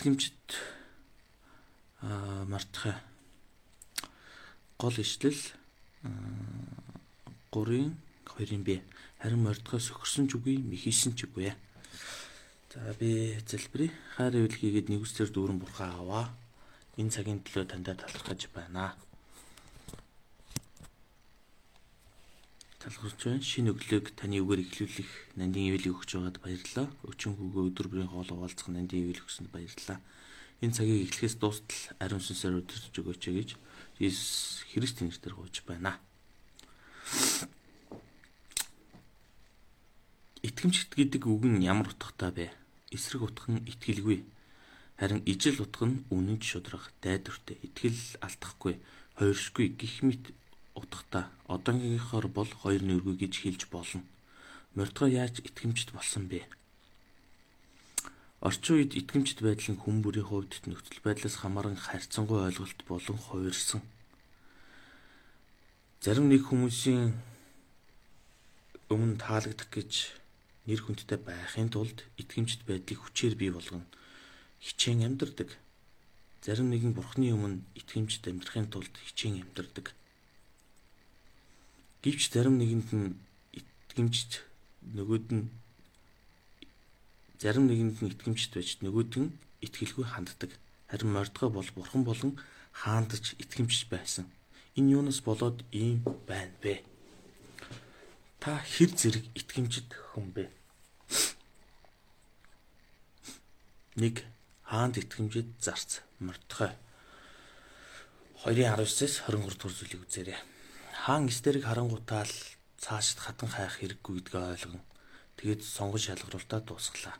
итгэмжид аа мартах гол ишлэл 3-ын 2-ын Б. Харин мордгоос өгсөн ч үгүй, мэхийсэн ч үгүй. За би залбирая. Хайр эвлэхийгээд нэгүсээр дүүрэн бурхан аваа. Энэ цагийн төлөө таньда талархаж байна. Талхарч байна. Шинэ өглөөг таны үгээр эхлүүлэх нандин ивэлийг өгч байгаад баярлалаа. Өчигөн хүүгээ өдөр бүрийн хоол угаалцах нандин ивэл өгсөнд баярлалаа. Энэ цагийг эхлэхээс дуустал ариун сүнсээр өдөрч өгөөч гэж Иесус Христийн нэрээр гуйж байна. Итгэмжт гэдэг үг нь ямар утгатай бэ? Эсрэг утга нь итгэлгүй. Харин ижил утга нь үнэнч шудрах, дайдвартай, итгэл алдахгүй, хойршгүй гих мэт утгатай. Одоогийнхоор бол хоёр нэргүй гэж хэлж болно. Мордгоо яаж итгэмжт болсон бэ? Орчин үед итгэмжт байдал нь хүн бүрийн хувьд нөхцөл байдлаас хамааран харьцангуй ойлголт болон хувирсан. Зарим нэг хүмүүсийн өмнө таалагдах гэж нэр хүндтэй байхын тулд итгэмжт байдлыг хүчээр бий болгоно. Хичээн амьдардаг. Зарим нэгэн бурхны өмнө итгэмжт амьдрахын тулд хичээн амьдардаг. Гэвч зарим нэгэнд нь итгэмжт нөгөөд нь зарим нэгэнд нь итгэмжт байж нөгөөд нь итгэлгүй ханддаг. Харин мордгоо бол бурхан болон хаандж итгэмжт байсан. Энэ юунаас болоод ийм байна бэ? Та хэр зэрэг итгэмжид хүн бэ? 1. Хаанд итгэмжид зарц мордхой. 2:19-с 23 дугаар зүйлийг үзээрэй. Хаан эстерийг харангуутаал цаашд хатан хайх хэрэггүй гэдгээ ойлгон тэгээд сонгон шалгаруултаа дуусглаа.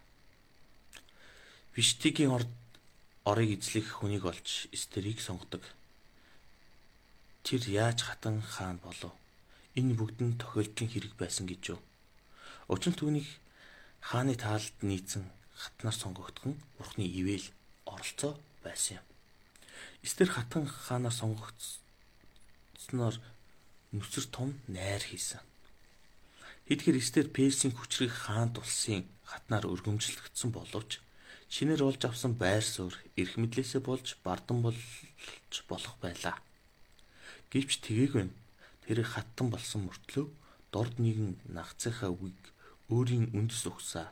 Биштигийн орд орыг эзлэх хүнийг олж эстерийг сонгодог. Тэр яаж хатан хаан болов? Энэ бүгд нь тохиолдлын хэрэг байсан гэж юу? Учир нь түүнийг хааны таалд нийцэн хатнаар сонгогдох нь бурхны ивэл оролцоо байсан юм. Эстер хатан хаанаар сонгогдсноор нүцэр том найр хийсэн. Хэдгээр Эстер Персийн хүчрэг хаант улсын хатнаар өргөмжлөгдсөн боловч шинээр олж авсан байр суурь эрх мэдлээсээ болж бардан болж болох байлаа. Гэвч тгээгвэн тэр хаттан болсон мөртлөө дорд нэгэн нагцынхаа үгийг өөрийн үндэс угсаа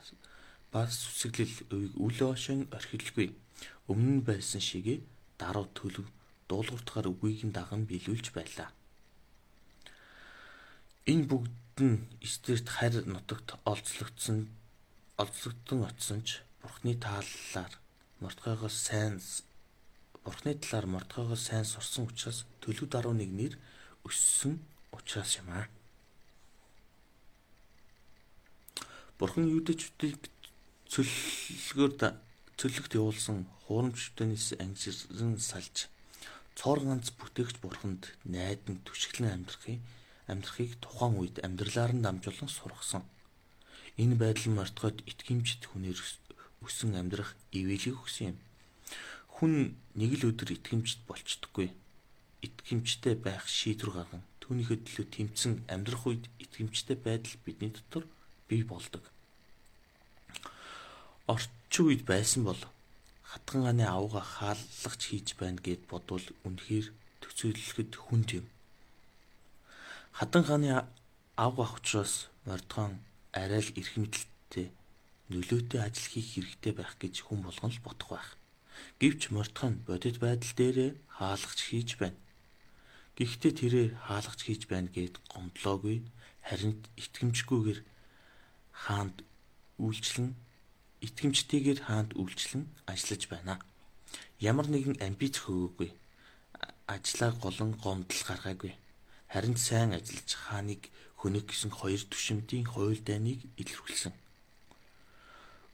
ба сүсэглэл үгийг үл ошин орхилгүй өмнө нь байсан шигээ даруй төлөв дуулууртахаар үгийг нь даган биелүүлж байлаа. Энэ бүгд нь Эстерт харь нутагт олзлогдсон олзлогдсон очсон ч Бурхны тааллаар Мордгойгоос сайн Бурхны талаар Мордгойгоос сайн сурсан учраас төлөв даруй нэг нэр өссөн учраас юм аа. Бурхан юудэчүүдийг цөллөгөөр цөлөгт явуулсан хуурамчтанаас ангижран салж цоор ганц бүтээгч бурханд найдан түшиглэн амьдрахыг амьдрахыг тухайн үед амьдралаар нь дамжуулан сургасан. Энэ байдал мартгойд итгэмжит хүнээр өсөн амьдрах ивэлийг өгсөн юм. Хүн нэг л өдөр итгэмжт болчдоггүй. Итгэмжтэй байх шийдвэр гарган түүнийхээ төлөө тэмцэн амьдрах үед итгэмжтэй байдал бидний дотор бий болдог. Орчин үед байсан бол хатган гааны авга хаалгач хийж байна гэд бодвол үнэхээр төцөөлөхөд хүнд юм. Хатан хааны авга ах учраас мордгон арай л эрх мэдэлтэй нөлөөтэй ажил хийх хэрэгтэй байх гэж хүн болгон л бодох байх. Гэвч Мортхон бодит байдал дээрээ хаалгач хийж байна. Гэхдээ тэрээр хаалгач хийж байна гэд гомдлоогүй харин итгэмжгүйгээр хаанд үйлчлэн итгэмжтэйгээр хаанд үйлчлэн ажиллаж байна. Ямар нэгэн амбиц хөвөөгүй. Ажлаа голон гомдол гаргаагүй. Харин сайн ажиллаж хааныг хөнөг гэсэн хоёр түшимтийн хууль дайныг илэрхийлсэн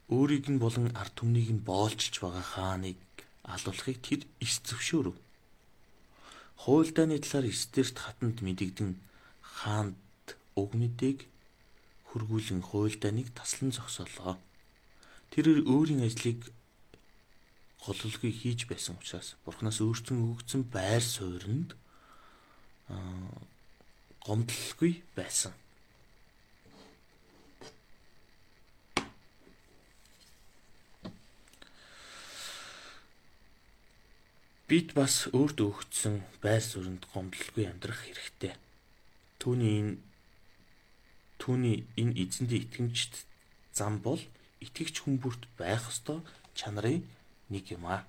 өөрийг нь болон ард түмнийг нь боолчилж байгаа хааныг алуулахыг тэр эс зөвшөөрөв. Хуйлдааны талаар эсдэрт хатанд мэдэгдэн хаанд уг мэдээг хөргүүлэн хуйлдааныг таслан зогсоолоо. Тэр өөрийн ажлыг гололгүй хийж байсан учраас Бурханаас өөртөө өгөгдсөн байр сууринд гомдлолгүй байсан. Бид бас өөрт өгөгдсөн байр суурьнд гомдлгүй амьдрах хэрэгтэй. Түүний энэ түүний энэ эзэндээ итгэмжт зам бол итгэгч хүмүүст байх ёстой чанарын нэг юм аа.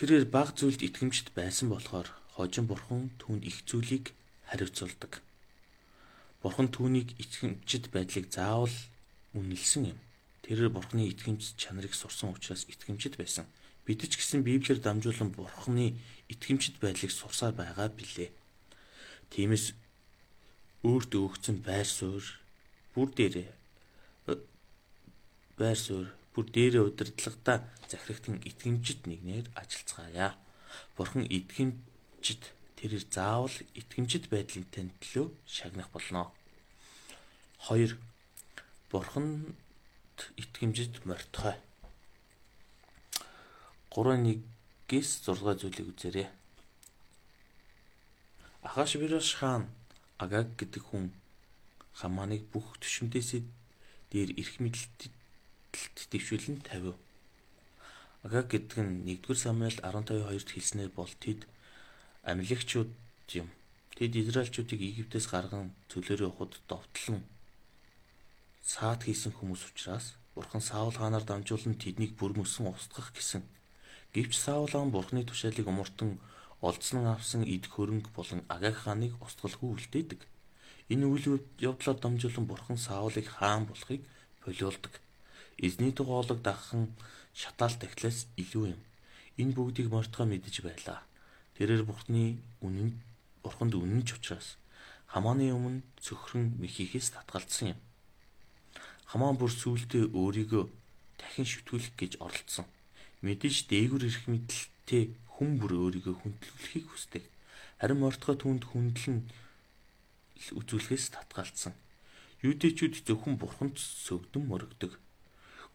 Тэрээр баг зүйлд итгэмжт байсан болохоор хожин бурхан түүнд их зүйлийг хариуцуулдаг. Бурхан түүнийг итгэмжт байдлыг заавал үнэлсэн юм. Тэрээр бурханы итгэмж чанарыг сурсан учраас итгэмжт байсан. Бид ч гэсэн Библиэр дамжуулан бурханы итгэмжт байдлыг сурсаар байгаа билээ. Тиймээс өөрт өгсөн байр суурь бүр дээрээ байр суурь бүр дээрээ удирдлагада захирагтан итгэмжит нэгнээр ажиллацгаая. Бурхан итгэмжит тэрээр заавал итгэмжит байдлын тань төлөө шагнах болно. 2. Бурханд итгэмжит мортгой. 3:1-ээс 6 зүйлийг үзээрэй. Ахашвирош хаан Агаг гэдэг хүн Хаманыг бүх төшөмдөөсөө дээр эрх мэдлэлд дэвшүүлэн тавив. Агаг гэдэг нь 1-р Самуэль 15:2-т хэлснээр бол тэд амилагчууд юм. Тэд Израильчуудыг Египтээс гарган цөлөөрөө ухад довтлон саад хийсэн хүмүүс учраас Бурхан Саул хаанаар дамжуулан тэднийг бүр мөсөн устгах гэсэн. Гэвч Саул хаан Бурханы тушаалыг умартан олдсон авсан эд хөрөнгө болон Агаг хааныг устгалгүй үлдээдэг. Энэ үйл явдлаар дамжуулан Бурхан Саулыг хаан болохыг болиулдаг. Эзний дугаалаг дагхан шатаал тахлаас илүү юм. Энэ бүгдийг мартгаа мэдэж байлаа. Тэрээр Бурханы үнэн Бурханд үнэн ч учраас Хамааны өмнө цөхрөн михийхээс татгалцсан юм. Хамаан бүр сүултээ өөрийгөө дахин шүтгүүлэх гэж оролдсон. Мэдээж дээгүр эрх мэдэлтэй хүн бүр өөрийгөө хүндлүүлэхийг хүсдэг. Харин Мордхой түүнд хүндлэн үзүүлэхээс татгалцсан. Юудэчүүд зөвхөн бурханд сөгдөн мөрөгдөг.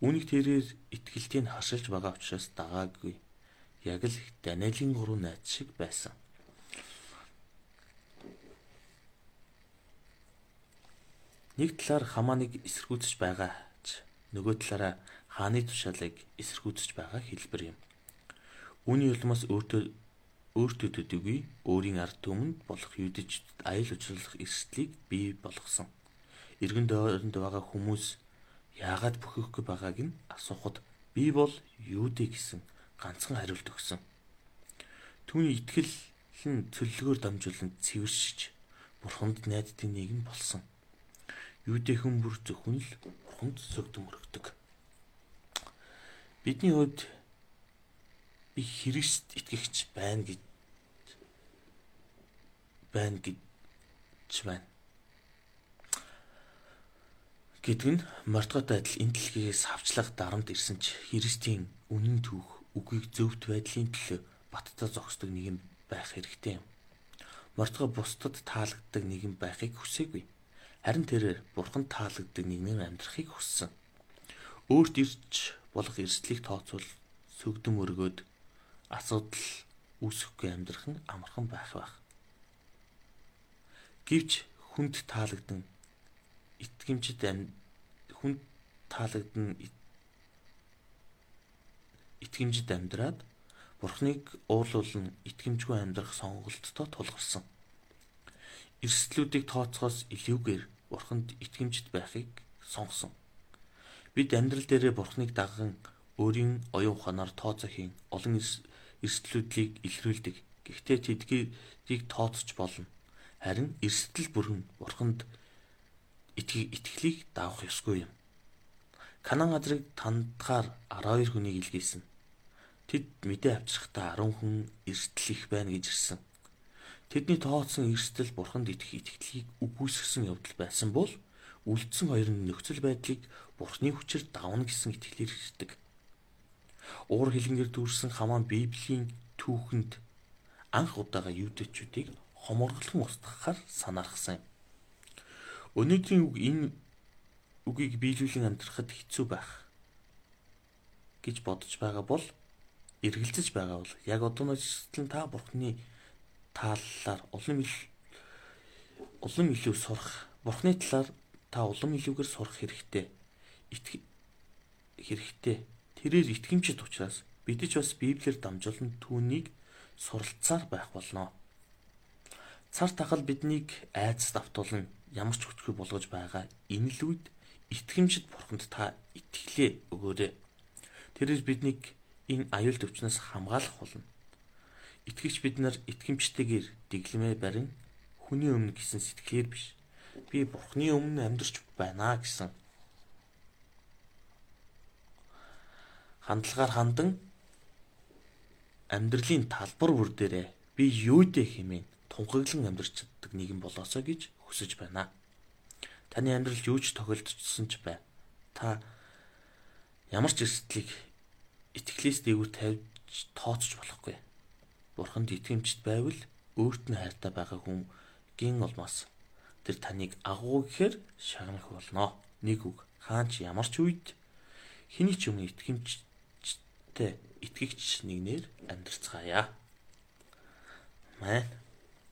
Үүнийг тэрээр итгэлтийг хашилж байгаа учраас дагаагүй. Яг л Даниэлийн гурван найз шиг байсан. Нэг талаар хамааныг эсэргүүцэж байгаа ч нөгөө талаараа хааны тушаалыг эсэргүүцэж байгаа хэлбэр юм. Үүний улмаас өөртөө өөртөө төдийгүй өөрийн ард түмэнд болох юдичд аял учруулах эрсдлийг бий болгосон. Иргэн дөрөнд байгаа хүмүүс яагаад бүхэхгүй байгааг нь асуухад би бол юудэ гэсэн ганцхан хариулт өгсөн. Түүний итгэл нь цөллөгөөр дамжуулан цэвэршиж бурханд найддаг нэг нь болсон. Юудэ хүн бүр зөвхөн л бурханд сөгдөм өргөдөг. Бидний хувьд би Христ итгэгч байна гэж байна гэж байна. Гэдэг нь мартгатай адил энэ дэлхийгээс хавчлах дарамт ирсэн ч Христийн үнэн түүх үгийг зөвхт байдлын төлөө баттай зогсдог нэгэн байх хэрэгтэй юм. Мартгаа бусдад таалагддаг нэгэн байхыг хүсээгүй. Харин тэрээр бурханд таалагддаг нэгнээр амьдрахыг хүссэн. Өөрт ирж болох эрсдлийг тооцвол сүгдэм өргөөд асуудал үүсэхгүй амьдрах нь амархан байх байх. Гэвч хүнд таалагдан итгэмжид амь хүнд таалагдан итгэмжид амьдраад Бурхныг уурлуулн итгэмжгүй амьдрах сонголттой тулгарсан. Эрсдлүүдийг тооцохоос илүүгээр Бурханд итгэмжид байхыг сонгосон. Бид амьдрал дээрээ Бурхныг даган өөрийн оюун ухаанаар тооцоохийн олон эрсдлүүдийг илрүүлдэг. Гэхдээ тэдгийг тооцож болно. Харин эрсдэл бүрэн бурханд итгэлийг давах ёсгүй юм. Канан газрыг тандахаар 12 хүнийг илгээсэн. Тэд мэдээ авчрахдаа 10 хүн эрсдэл их байна гэж ирсэн. Тэдний тооцсон эрсдэл бурханд итгэх итгэлийг үгүйсгэсэн явдал байсан бол үлдсэн хоёр нь нөхцөл байдлыг бурхны хүчээр давна гэсэн итгэлээр ирдэг уур хилэнгээр дүүрсэн хамаан Библийн түүхэнд анх удаага юудэчүүдийг хоморглон устгахаар санаархсан юм. Өнөөдрийн үг энэ үгийг биелүүлэн амьдрахад хэцүү байх гэж бодож байгаа бол эргэлзэж байгаа бол яг одооноос та бурхны тааллаар улам ил улам илүү сурах бурхны талаар та улам илүүгээр сурах хэрэгтэй. Хэрэгтэй. Тэрээр итгэмжит учраас бид ч бас Библиэр дамжуулан түүнийг суралцаар байх болно. Цар тахал биднийг айдас давтуулна ямар ч хүчгүй болгож байгаа энэ л үед итгэмжид бурханд та итгэлээ өгөөрэй. Тэрээр биднийг энэ аюул төвчнөөс хамгаалах болно. Итгэгч бид нар итгэмжтэйгээр дэглэмээ барин хүний өмнө гисэн сэтгэлээр биш. Би бурхны өмнө амьдарч байна гэсэн хандлагаар хандан амьдралын талбар бүр дээрээ би юудэ хэмээн тунхаглан амьдарч чаддаг нэгэн болоосоо гэж хүсэж байна. Таны амьдралд юу ч тохиолдсон ч бай. Та ямар ч эрсдлийг итгэлээс дээгүүр тавьж тооцож болохгүй. Бурханд итгэмжт байвал өөрт нь хайртай байгаа хүн гин олмоос тэр таныг агуу гэхээр шагнах болно. Нэг үг хаач ямар ч үед хэний ч өмнө итгэмжтэй итгэгч нэгнэр амьдрцгаая. Мэн